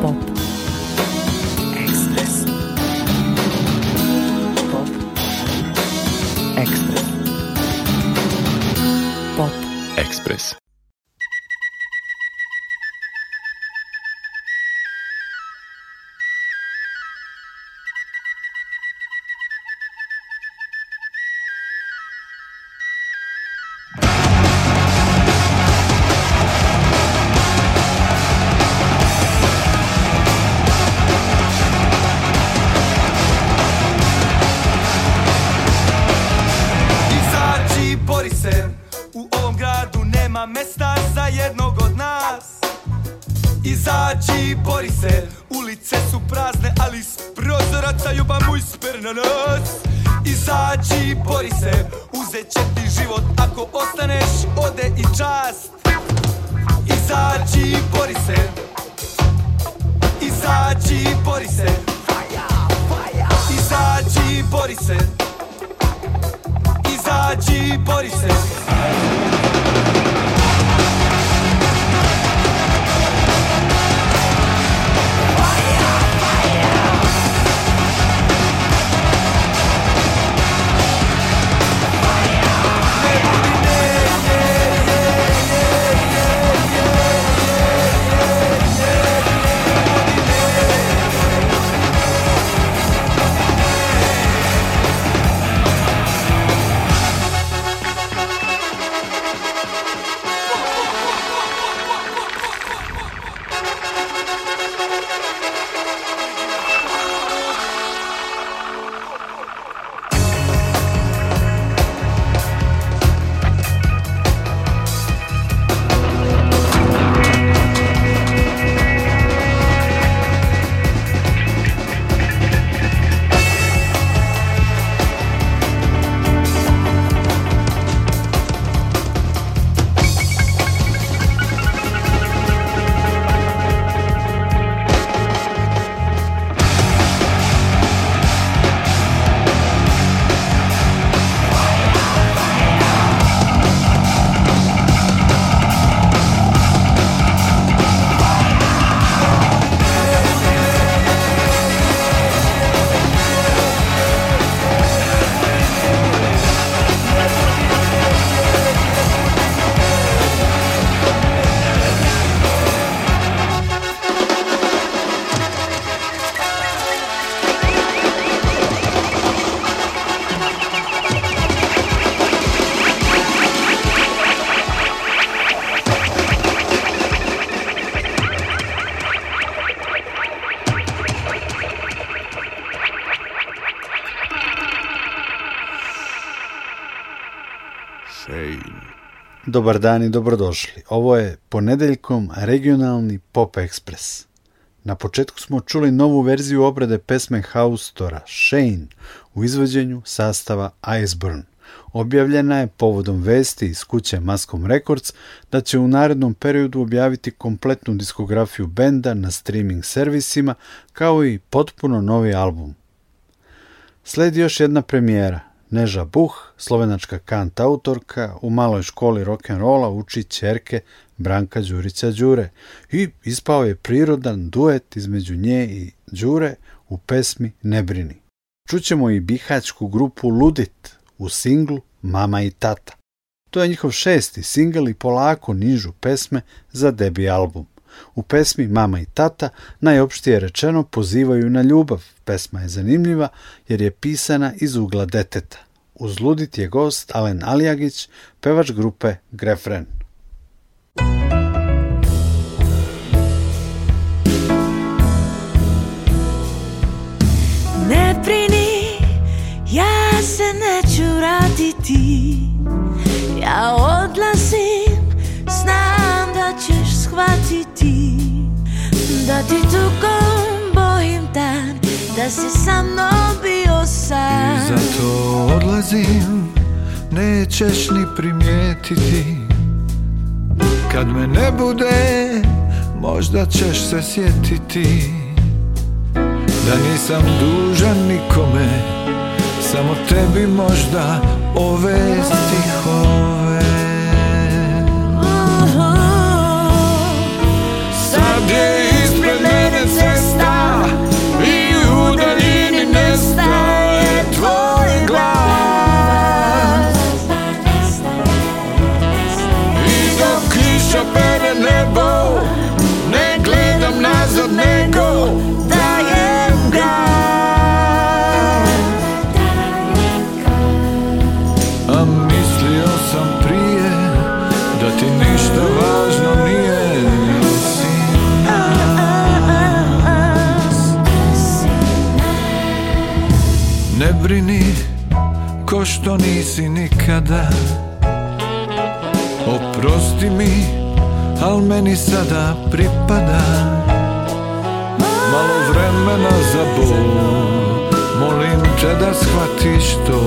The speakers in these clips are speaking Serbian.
pop. dobar dan i dobrodošli. Ovo je ponedeljkom regionalni Pop Express. Na početku smo čuli novu verziju obrade pesme Haustora, Shane, u izvođenju sastava Iceburn. Objavljena je povodom vesti iz kuće Maskom Records da će u narednom periodu objaviti kompletnu diskografiju benda na streaming servisima kao i potpuno novi album. Sledi još jedna premijera, Neža Buh, slovenačka kant autorka, u maloj školi rock'n'rolla uči čerke Branka Đurića Đure i ispao je prirodan duet između nje i Đure u pesmi Ne brini. Čućemo i bihačku grupu Ludit u singlu Mama i tata. To je njihov šesti singl i polako nižu pesme za debi album. U pesmi Mama i tata najopštije rečeno pozivaju na ljubav. Pesma je zanimljiva jer je pisana iz ugla deteta. ludit je gost Alen Alijagić, pevač grupe Grefren. Ne prini, ja se neću raditi, ja odlazim shvatiti Da ti tukom bojim dan Da si sa mnom bio sam I zato odlazim Nećeš ni primijetiti Kad me ne bude Možda ćeš se sjetiti Da nisam dužan nikome Samo tebi možda Ove stihove Oh, sada pripada Malo vremena za bol Molim te da shvatiš to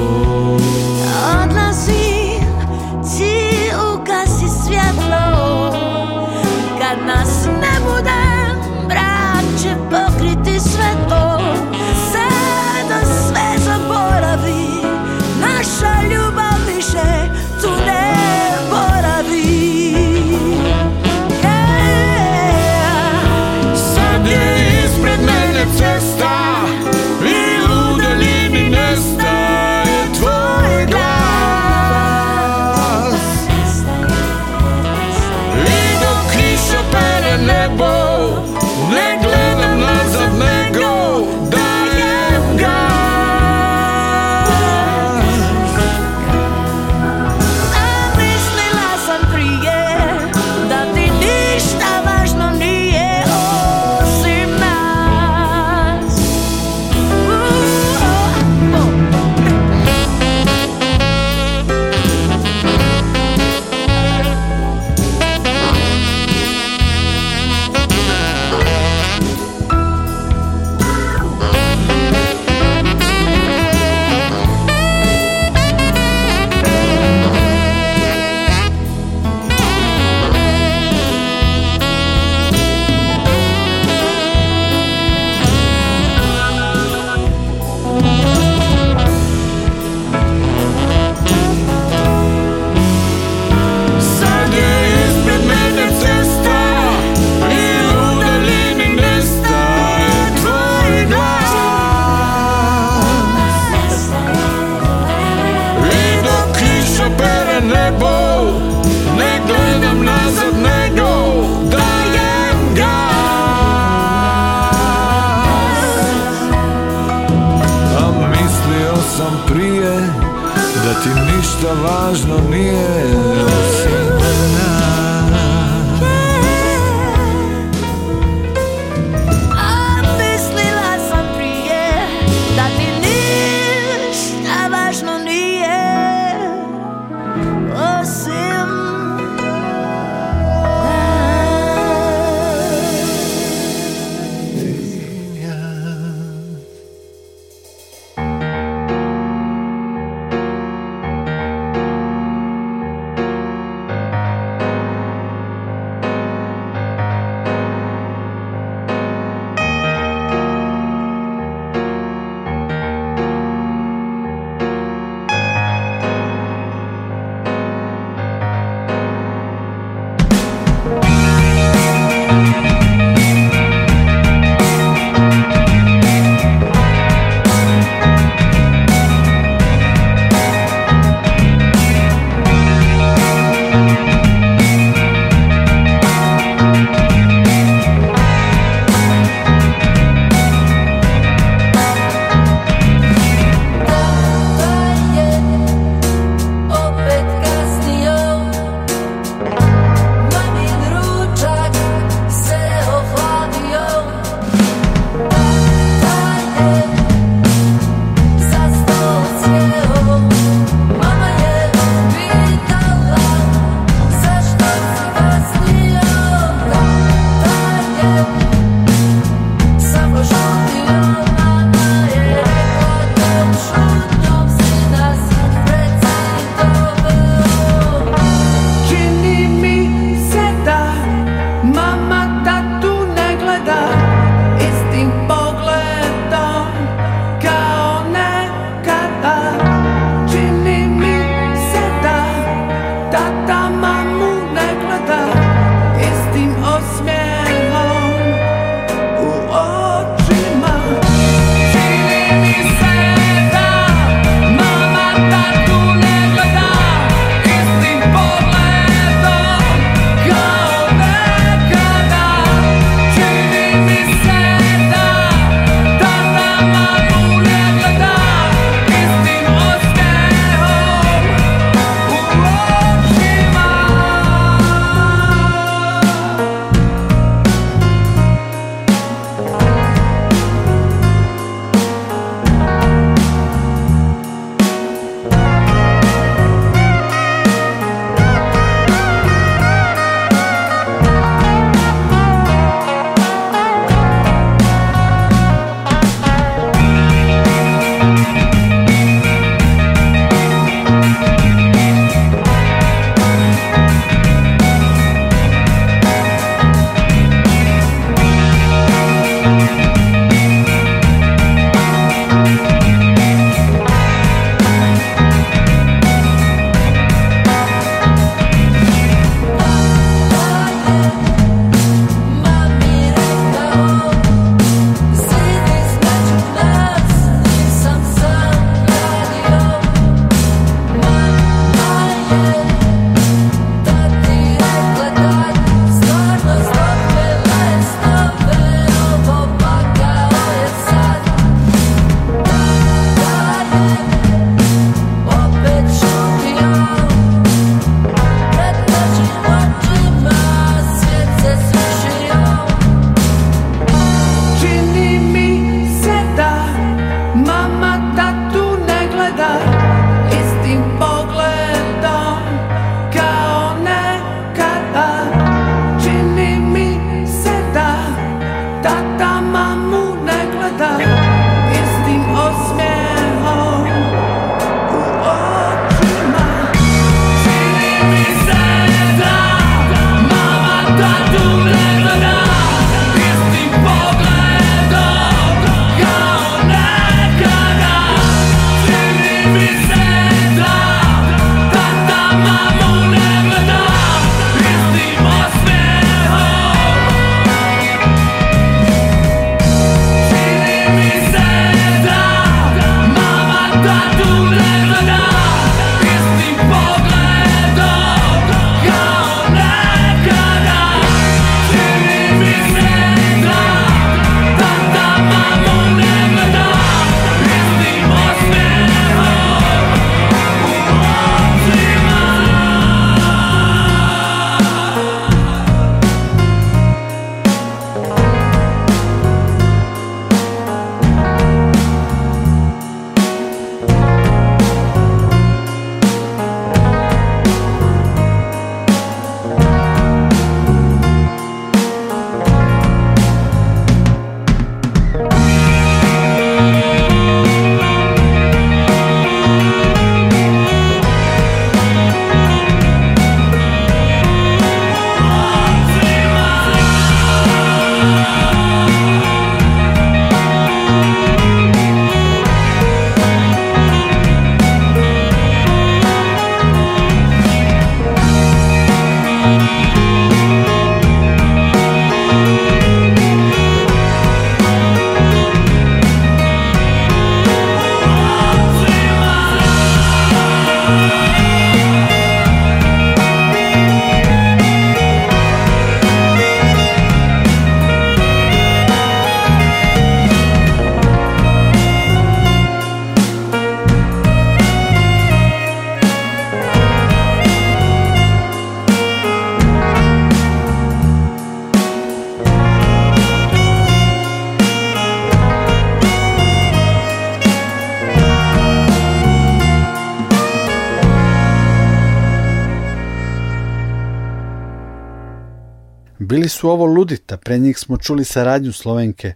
Bili su ovo ludita, pre njih smo čuli saradnju Slovenke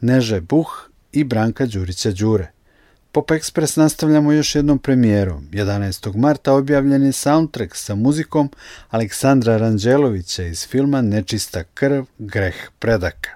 Neže Buh i Branka Đurića Đure. Pop Express nastavljamo još jednom premijerom. 11. marta objavljen je soundtrack sa muzikom Aleksandra Ranđelovića iz filma Nečista krv, greh predaka.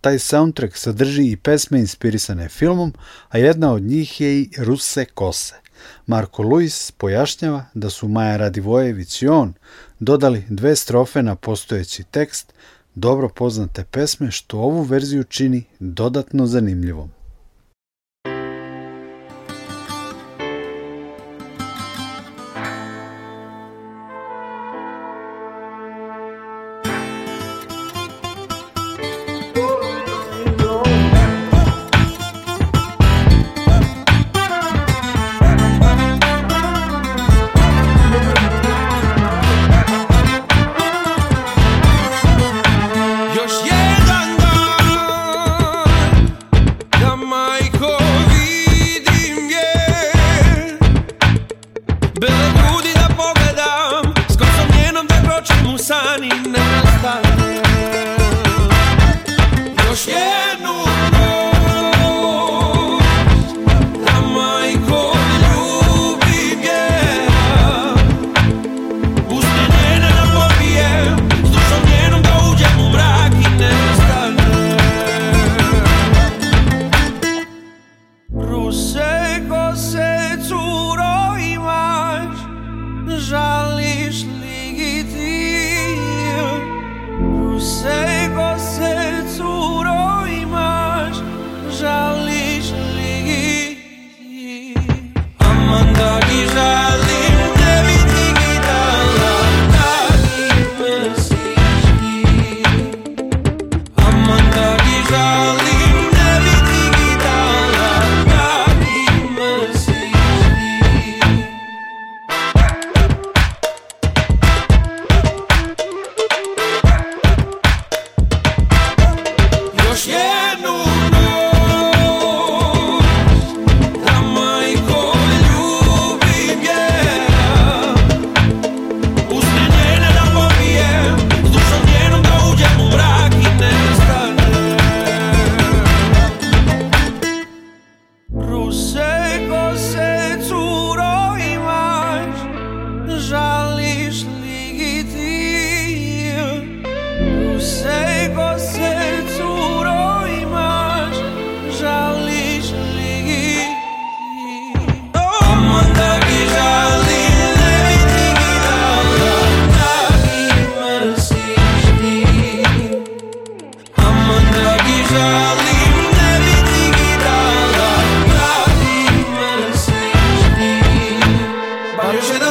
Taj soundtrack sadrži i pesme inspirisane filmom, a jedna od njih je i Ruse kose – Marko Luis pojašnjava da su Maja Radivojević i on dodali dve strofe na postojeći tekst dobro poznate pesme što ovu verziju čini dodatno zanimljivom.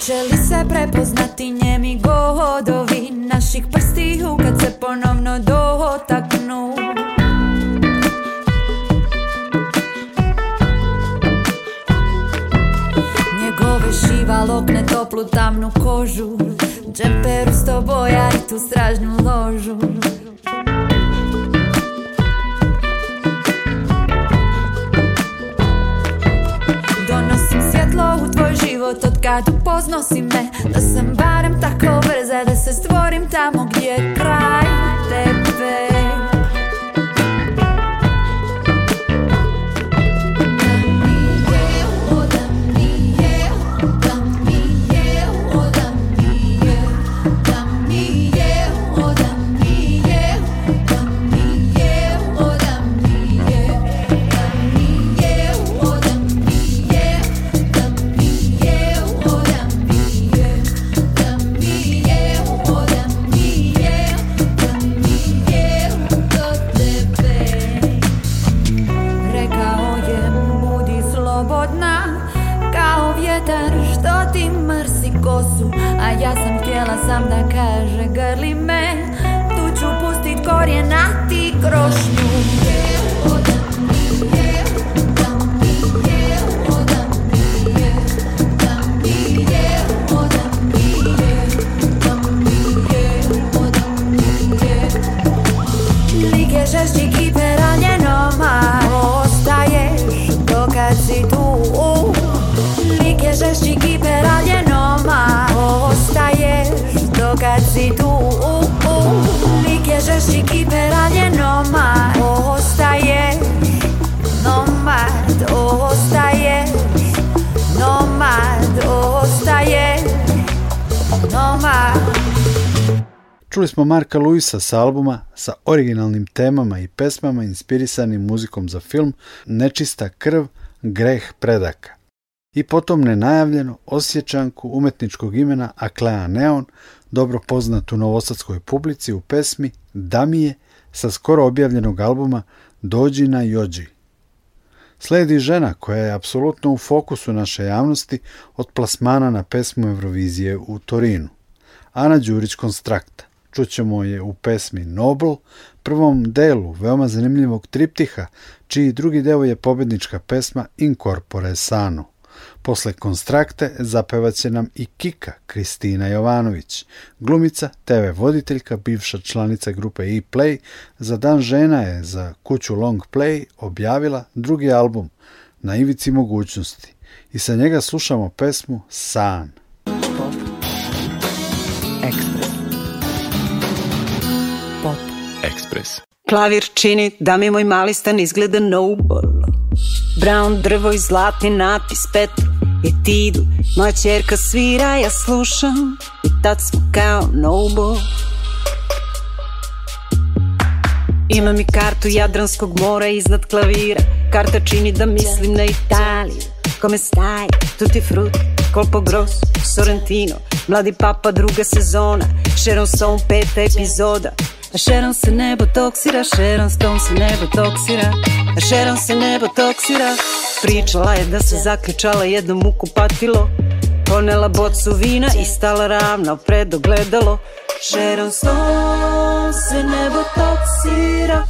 Počeli se prepoznati njemi gohodovi našich prstiju kad se ponovno dotaknu Njegove šiva lokne toplu tamnu kožu Džemperu tobou, ja i tu stražnu ložu život od kad me Da sam barem tako brza da se stvorim tamo gdje Čuli smo Marka Luisa s albuma sa originalnim temama i pesmama inspirisanim muzikom za film Nečista krv, greh predaka i potom nenajavljeno osjećanku umetničkog imena Aklea Neon dobro poznat u novosadskoj publici u pesmi Damije sa skoro objavljenog albuma Dođi na Jođi. Sledi žena koja je apsolutno u fokusu naše javnosti od plasmana na pesmu Eurovizije u Torinu. Ana Đurić Konstrakta. Čućemo je u pesmi Nobel, prvom delu veoma zanimljivog triptiha, čiji drugi deo je pobednička pesma Incorpore Sano. Posle konstrakte će nam i Kika Kristina Jovanović, glumica, TV voditeljka, bivša članica grupe E-Play, za Dan žena je za kuću Long Play objavila drugi album Na ivici mogućnosti i sa njega slušamo pesmu San. Klavir čini da mi moj mali stan izgleda noble. Brown drvo i zlatni natis petro i ti idu, moja čerka svira, ja slušam I tad smo kao nobo Imam i kartu Jadranskog mora iznad klavira Karta čini da mislim na Italiju Kome stai, tutti frutti, colpo grosso, Sorrentino Mladi papa druga sezona, Sharon Stone peta epizoda a šerom se ne botoksira, šerom s tom se ne botoksira šerom se ne botoksira Pričala je da se zaključala jednom u kupatilo Ponela bocu vina i stala ravno pred ogledalo Šerom s tom se ne botoksira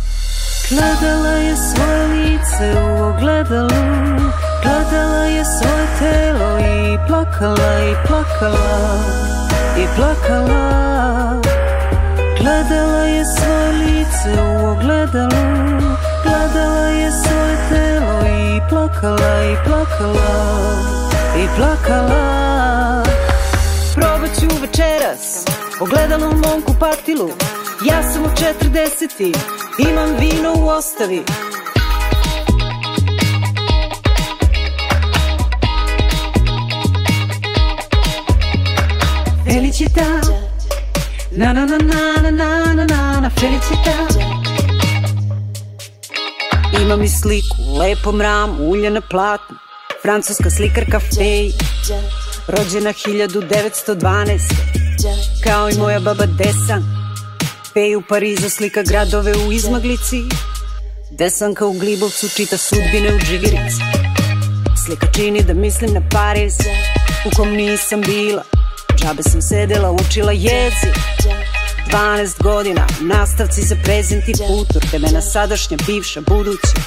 Gledala je svoje lice u ogledalu Gledala je svoje telo i plakala i plakala I plakala Gledala je svoje lice u ogledalu Gledala je svoje telo i plakala i plakala I plakala Probat ću večeras Ogledalo u mom kupatilu Ja sam u četrdeseti Imam vino u ostavi Felicità na na na na na na na na na Felicita Imam i sliku, lepo mram, ulje na platnu Francuska slikarka Fej Rođena 1912 Kao i moja baba Desan Fej u Parizu slika gradove u izmaglici Desanka u Glibovcu čita sudbine u džigirici Slika čini da mislim na Pariz U kom nisam bila Džabe sam sedela, učila jezik 12 godina, nastavci za prezenti i futur Vremena sadašnja, bivša, buduća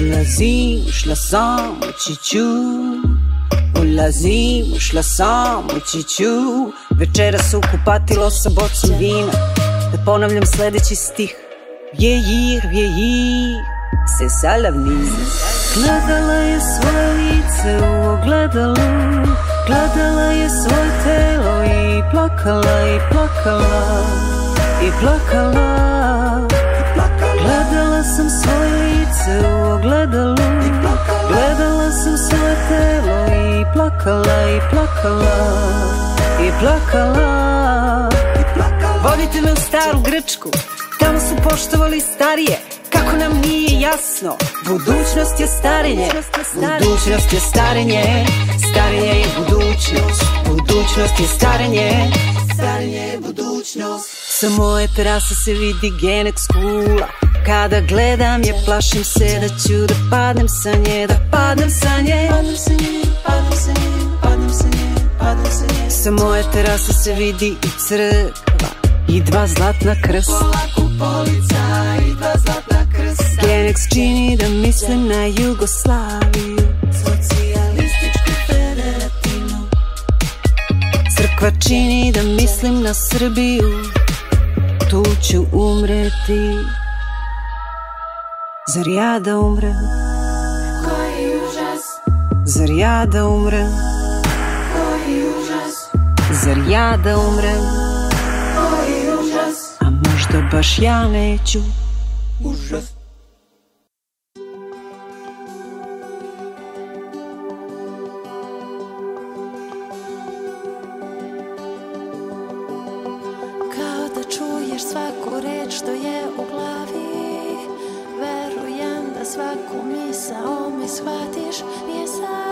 Ulazi, ušla sam, ući ću Ulazi, ušla sam, ući ću Večera se ukupatilo sa bocom vina Da ponavljam sljedeći stih Vjejir, vjejir, se salavni Gledala je svoje lice u ogledalu Gledala je svoje telo i plakala i plakala i plakala Gledala sam svoje lice u ogledalu Gledala sam svoje telo i plakala i plakala i plakala Vodite me u staru Grčku Tamo su poštovali starije kako nam nije jasno, budućnost je starenje Budućnost je starenje, starenje je budućnost Budućnost je starenje, starenje je budućnost Sa moje terase se vidi genek skula Kada gledam je plašim se da ću da padnem sa nje Da padnem sa nje, padnem sa nje, padnem sa nje, padnem sa nje, padnem sa nje Sa moje terase se vidi i crkva i dva zlatna krsta Polako polica i dva zlatna Kodeks čini da mislim na Jugoslaviju Socijalističku federatinu Crkva čini da mislim na Srbiju Tu ću umreti Zar ja da umrem? Koji užas? Zar ja da umrem? Koji užas? Zar ja da umrem? Koji užas? A možda baš ja neću Užas Čuješ svaku reč što je u glavi Verujem da svaku misao mi shvatiš Nije sad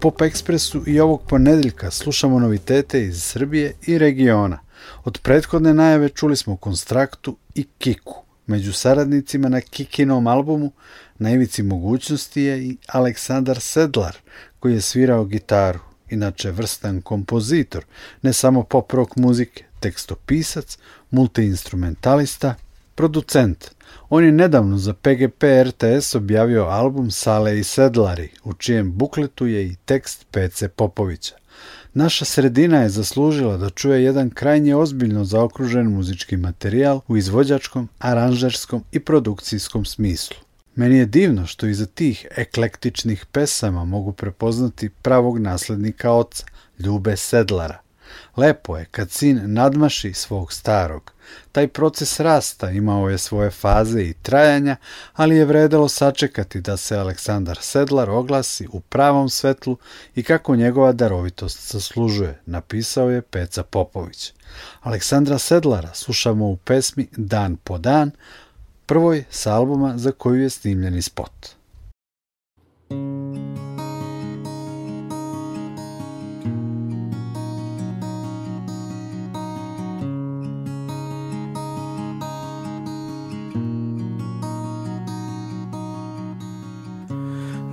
Pop Ekspresu i ovog ponedjeljka slušamo novitete iz Srbije i regiona. Od prethodne najave čuli smo Konstraktu i Kiku. Među saradnicima na Kikinom albumu na ivici mogućnosti je i Aleksandar Sedlar koji je svirao gitaru, inače vrstan kompozitor, ne samo pop rock muzike, tekstopisac, multiinstrumentalista, producent – on je nedavno za PGP RTS objavio album Sale i Sedlari, u čijem bukletu je i tekst Pece Popovića. Naša sredina je zaslužila da čuje jedan krajnje ozbiljno zaokružen muzički materijal u izvođačkom, aranžerskom i produkcijskom smislu. Meni je divno što iza tih eklektičnih pesama mogu prepoznati pravog naslednika oca, Ljube Sedlara. Lepo je kad sin nadmaši svog starog. Taj proces rasta imao je svoje faze i trajanja, ali je vredalo sačekati da se Aleksandar Sedlar oglasi u pravom svetlu i kako njegova darovitost zaslužuje, napisao je Peca Popović. Aleksandra Sedlara slušamo u pesmi Dan po dan, prvoj s albuma za koju je snimljeni spot.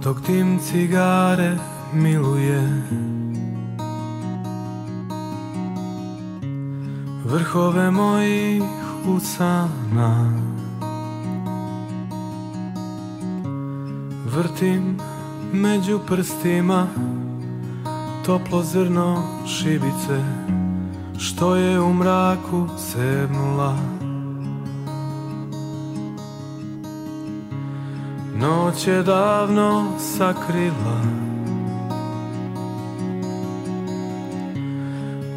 dok tim cigare miluje Vrhove mojih usana Vrtim među prstima Toplo zrno šibice Što je u mraku sebnula noć je davno sakrila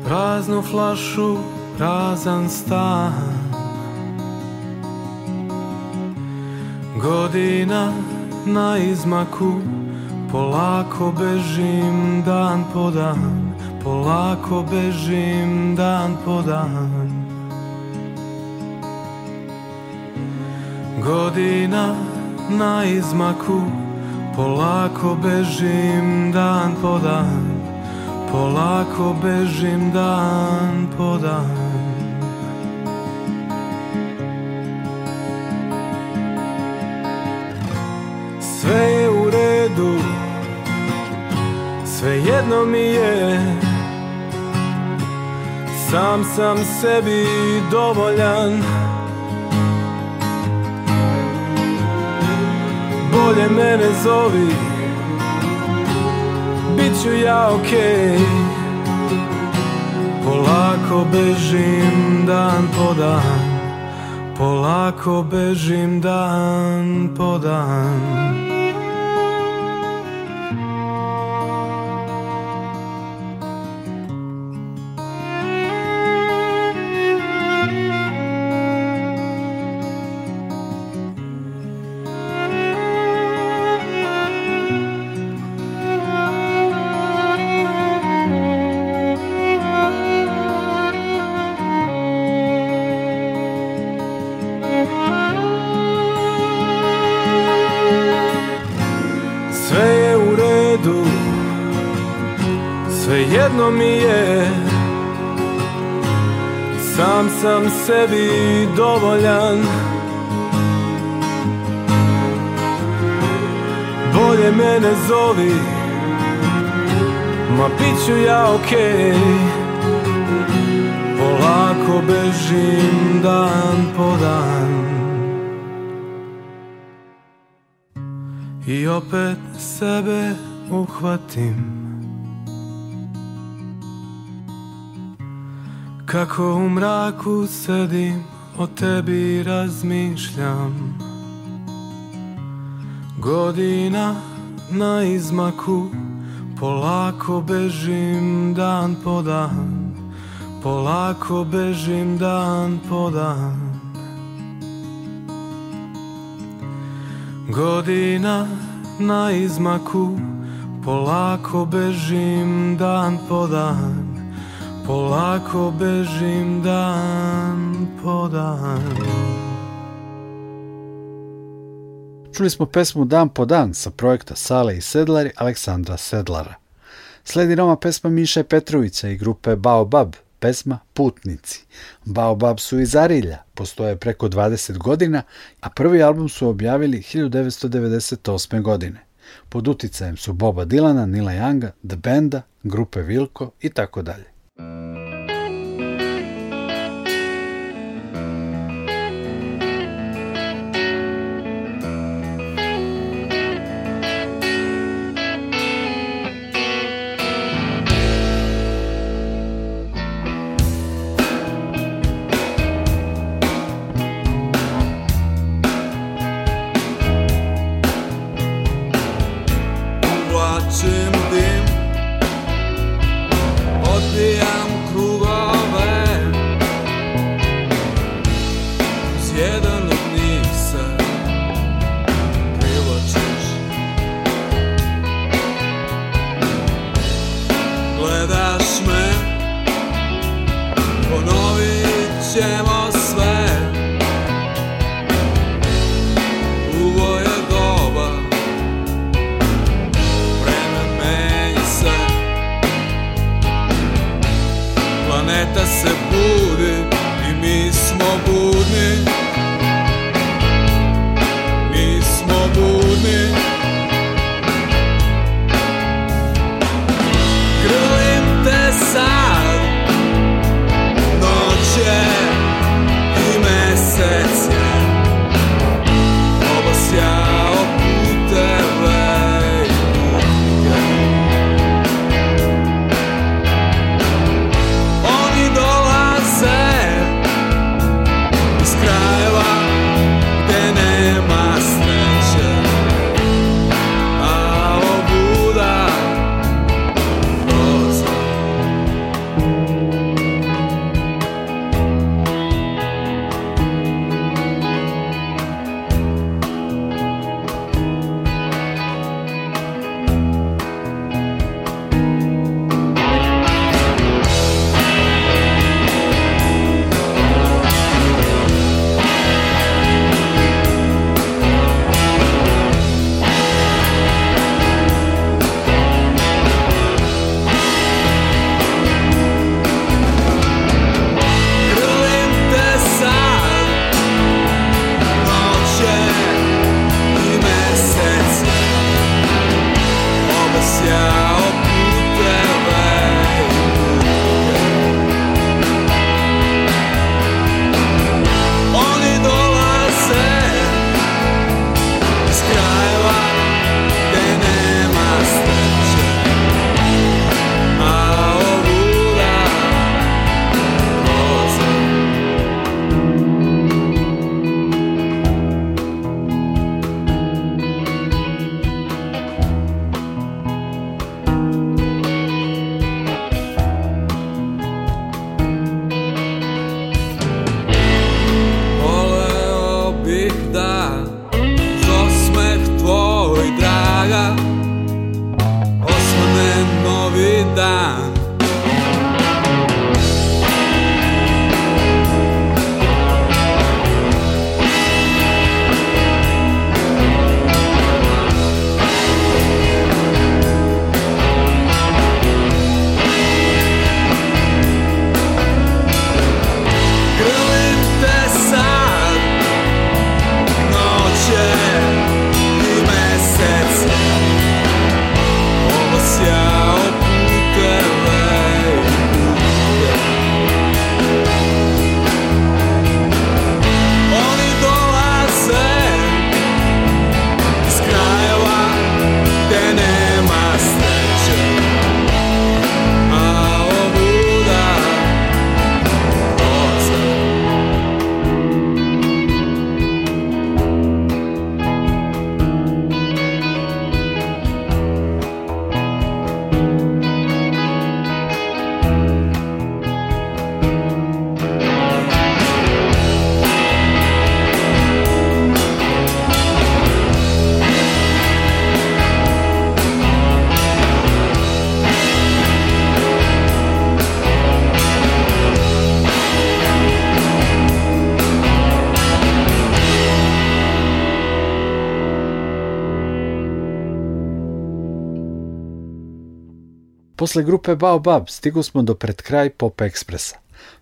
Praznu flašu, prazan stan Godina na izmaku Polako bežim dan po dan Polako bežim dan po dan Godina na izmaku Polako bežim dan po dan Polako bežim dan po dan Sve je u redu Sve jedno mi je Sam sam sebi dovoljan bolje mene zovi Bit ću ja okej Polako bežim dan po dan Polako bežim dan po dan bi dovoljan Bolje mene zovi Ma bit ću ja okej okay. Polako bežim dan po dan I opet sebe uhvatim Kako u mraku sedim, o tebi razmišljam Godina na izmaku, polako bežim dan po dan Polako bežim dan po dan Godina na izmaku, polako bežim dan po dan Polako bežim dan po dan Čuli smo pesmu Dan po dan sa projekta Sale i Sedlari Aleksandra Sedlara. Sledi nova pesma Miše Petrovića i grupe Baobab, pesma Putnici. Baobab su iz Arilja, postoje preko 20 godina, a prvi album su objavili 1998. godine. Pod uticajem su Boba Dilana, Nila Younga, The Benda, grupe Vilko i tako dalje. Posle grupe Baobab stigu smo do pred kraj Pop Ekspresa.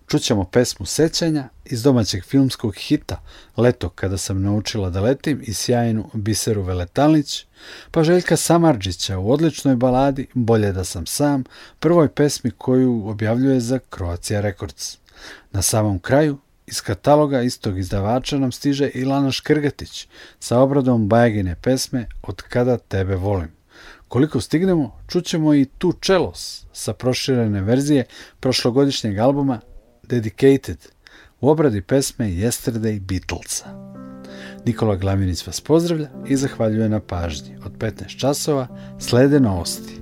Čućemo pesmu Sećanja iz domaćeg filmskog hita Leto kada sam naučila da letim i sjajnu Biseru Veletalnić, pa Željka Samarđića u odličnoj baladi Bolje da sam sam, prvoj pesmi koju objavljuje za Croatia Records. Na samom kraju iz kataloga istog izdavača nam stiže Ilana Škrgatić sa obradom Bajagine pesme Od kada tebe volim. Koliko stignemo, čućemo i tu čelos sa proširene verzije prošlogodišnjeg albuma Dedicated u obradi pesme Yesterday Beatlesa. Nikola Glavinić vas pozdravlja i zahvaljuje na pažnji. Od 15 časova slede novosti.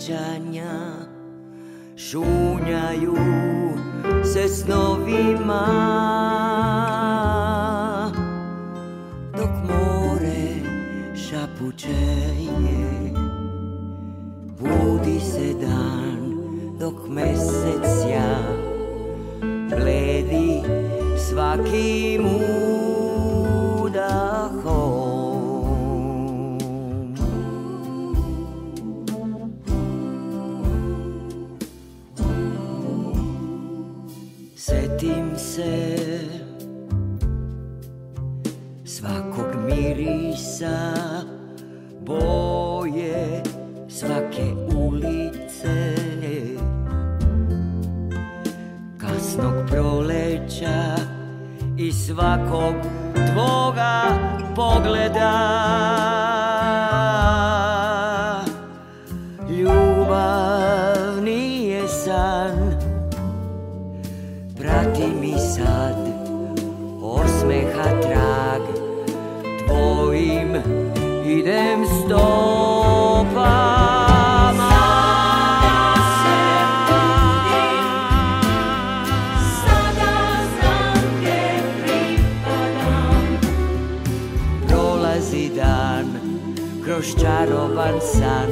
sjećanja Šunjaju se snovima Dok more šapučeje. Budi se dan dok mesec ja gledi svaki mu se Svakog mirisa Boje svake ulice Kasnog proleća I svakog tvoga pogleda darovan san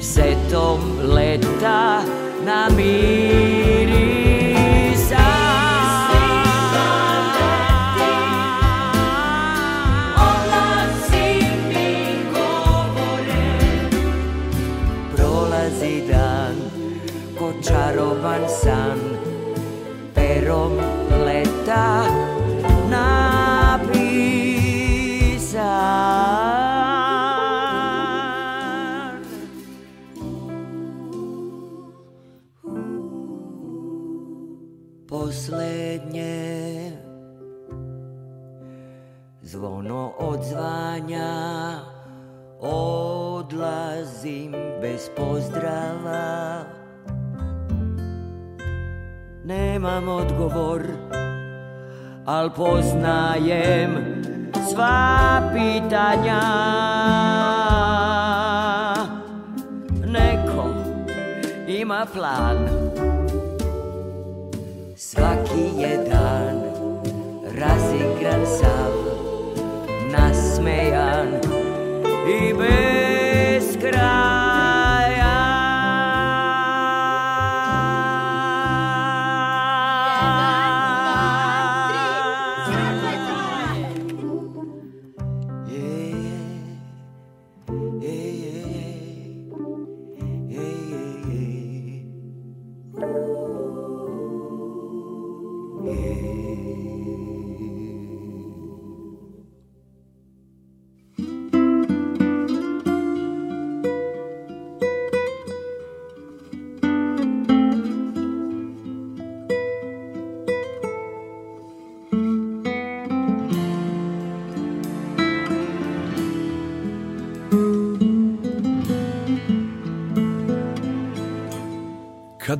Setom leta na mir odlazim bez pozdrava Nemam odgovor, al poznajem sva pitanja Neko ima plan Svaki je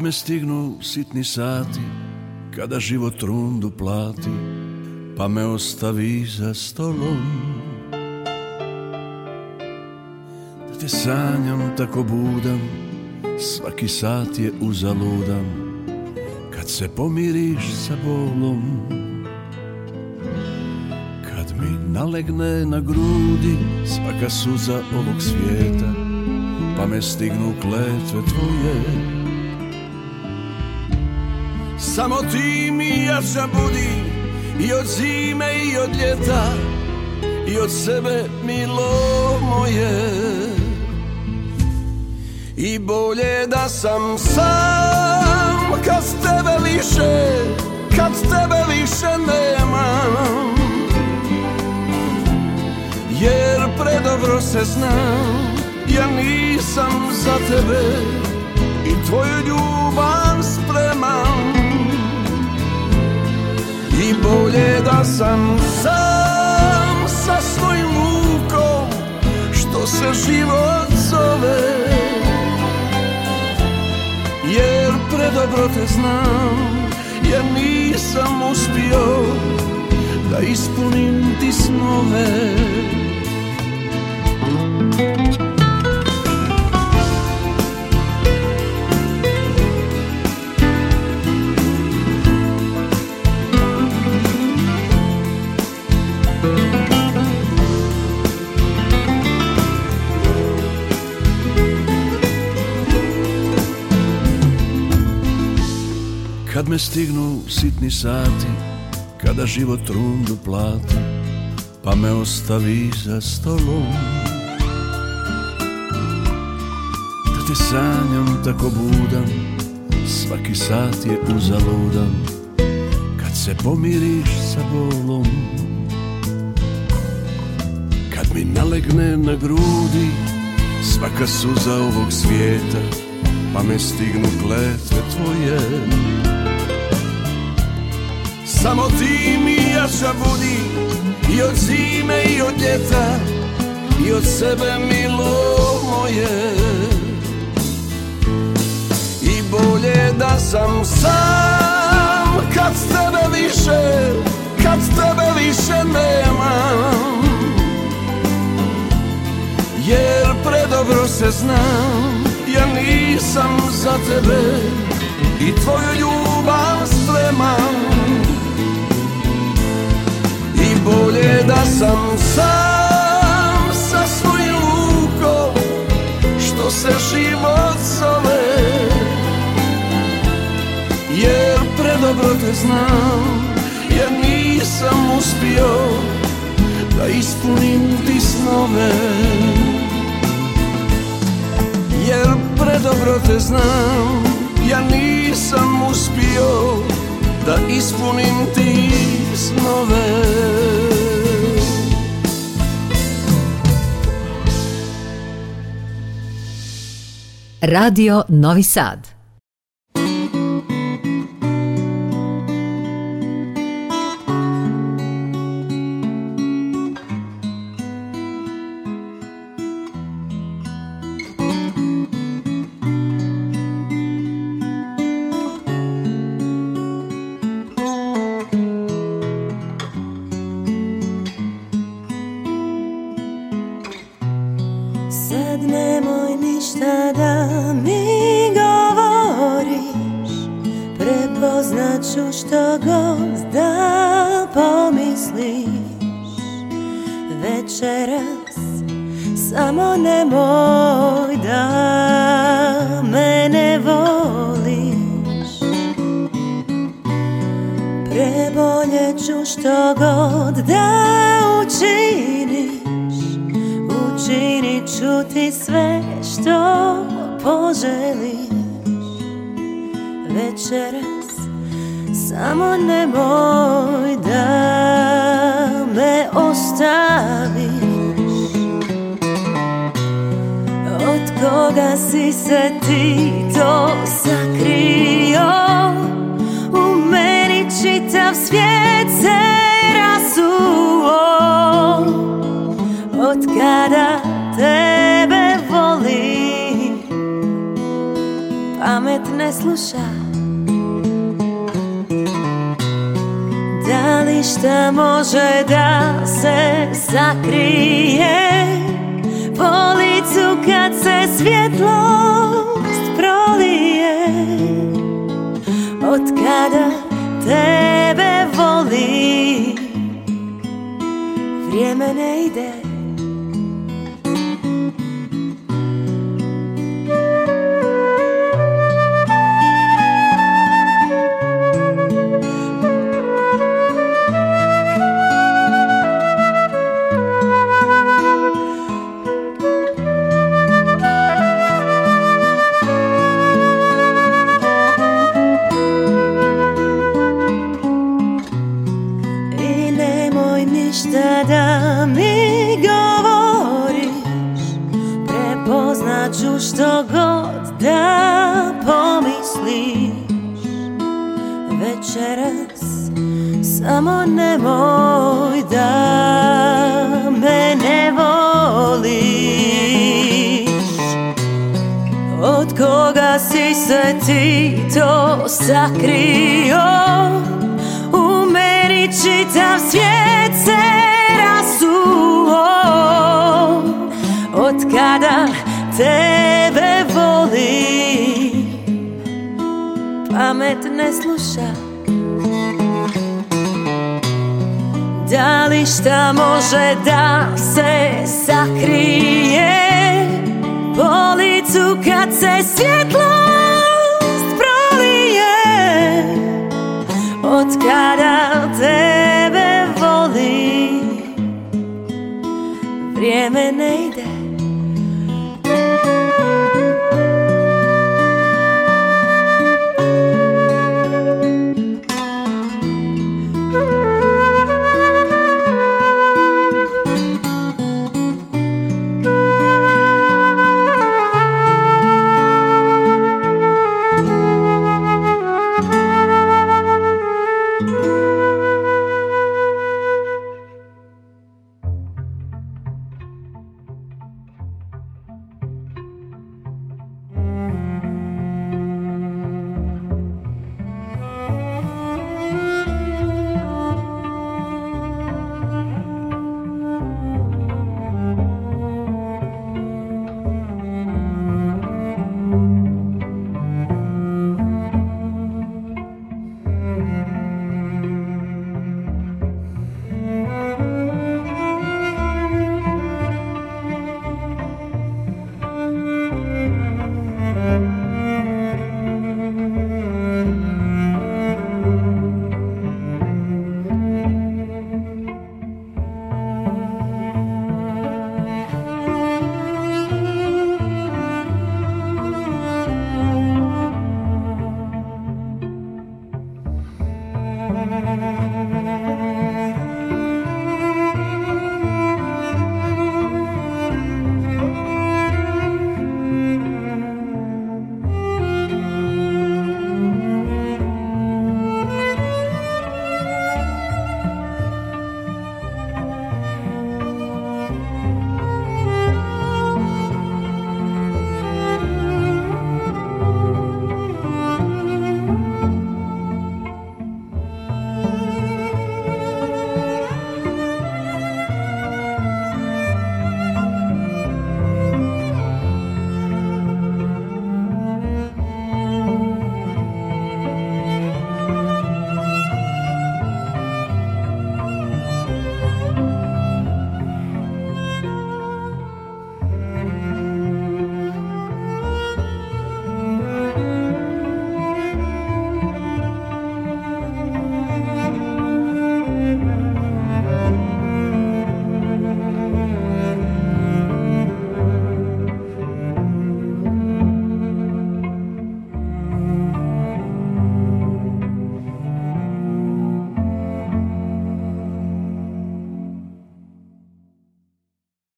me stignu sitni sati Kada život rundu plati Pa me ostavi za stolom Da te sanjam tako budam Svaki sat je uzaludam Kad se pomiriš sa bolom Kad mi nalegne na grudi Svaka suza ovog svijeta Pa me stignu kletve tvoje samo ti mi jača budi I od zime i od ljeta I od sebe milo moje I bolje da sam sam Kad tebe više Kad tebe više nemam Jer predobro se znam Ja nisam za tebe I tvoju ljubav spremam i bolje da sam sam sa svojim lukom Što se život zove Jer predobro te znam Jer nisam uspio Da ispunim ti snove me stignu sitni sati Kada život rundu plati Pa me ostavi za stolom Da te sanjam tako budam Svaki sat je uzaludan Kad se pomiriš sa bolom Kad mi nalegne na grudi Svaka suza ovog svijeta Pa me stignu kletve tvoje samo ti mi jaša budi I od zime i od ljeta I od sebe milo moje I bolje da sam sam Kad tebe više Kad s tebe više nemam Jer predobro se znam Ja nisam za tebe I tvoju ljubav spremam je da sam sam sa svojim lukom Što se život zove Jer predobro te znam Jer nisam uspio da ispunim ti snove Jer predobro te znam Ja nisam uspio da ispunim ti snove Radio Novi Sad čuti sve što poželiš večeras samo nemoj da me ostaviš Od koga si se ti to sakrio U meni čitav svijet se rasuo Od kada pamet ne sluša Da li šta može da se sakrije Po licu kad se svjetlost prolije Od kada tebe voli Vrijeme ne ide ti to sakrio U meni čitav svijet se rasuo Od kada tebe volim Pamet ne sluša Da li šta može da se sakrije policu tu kad se svjetlo odkádal tebe vody v riemenej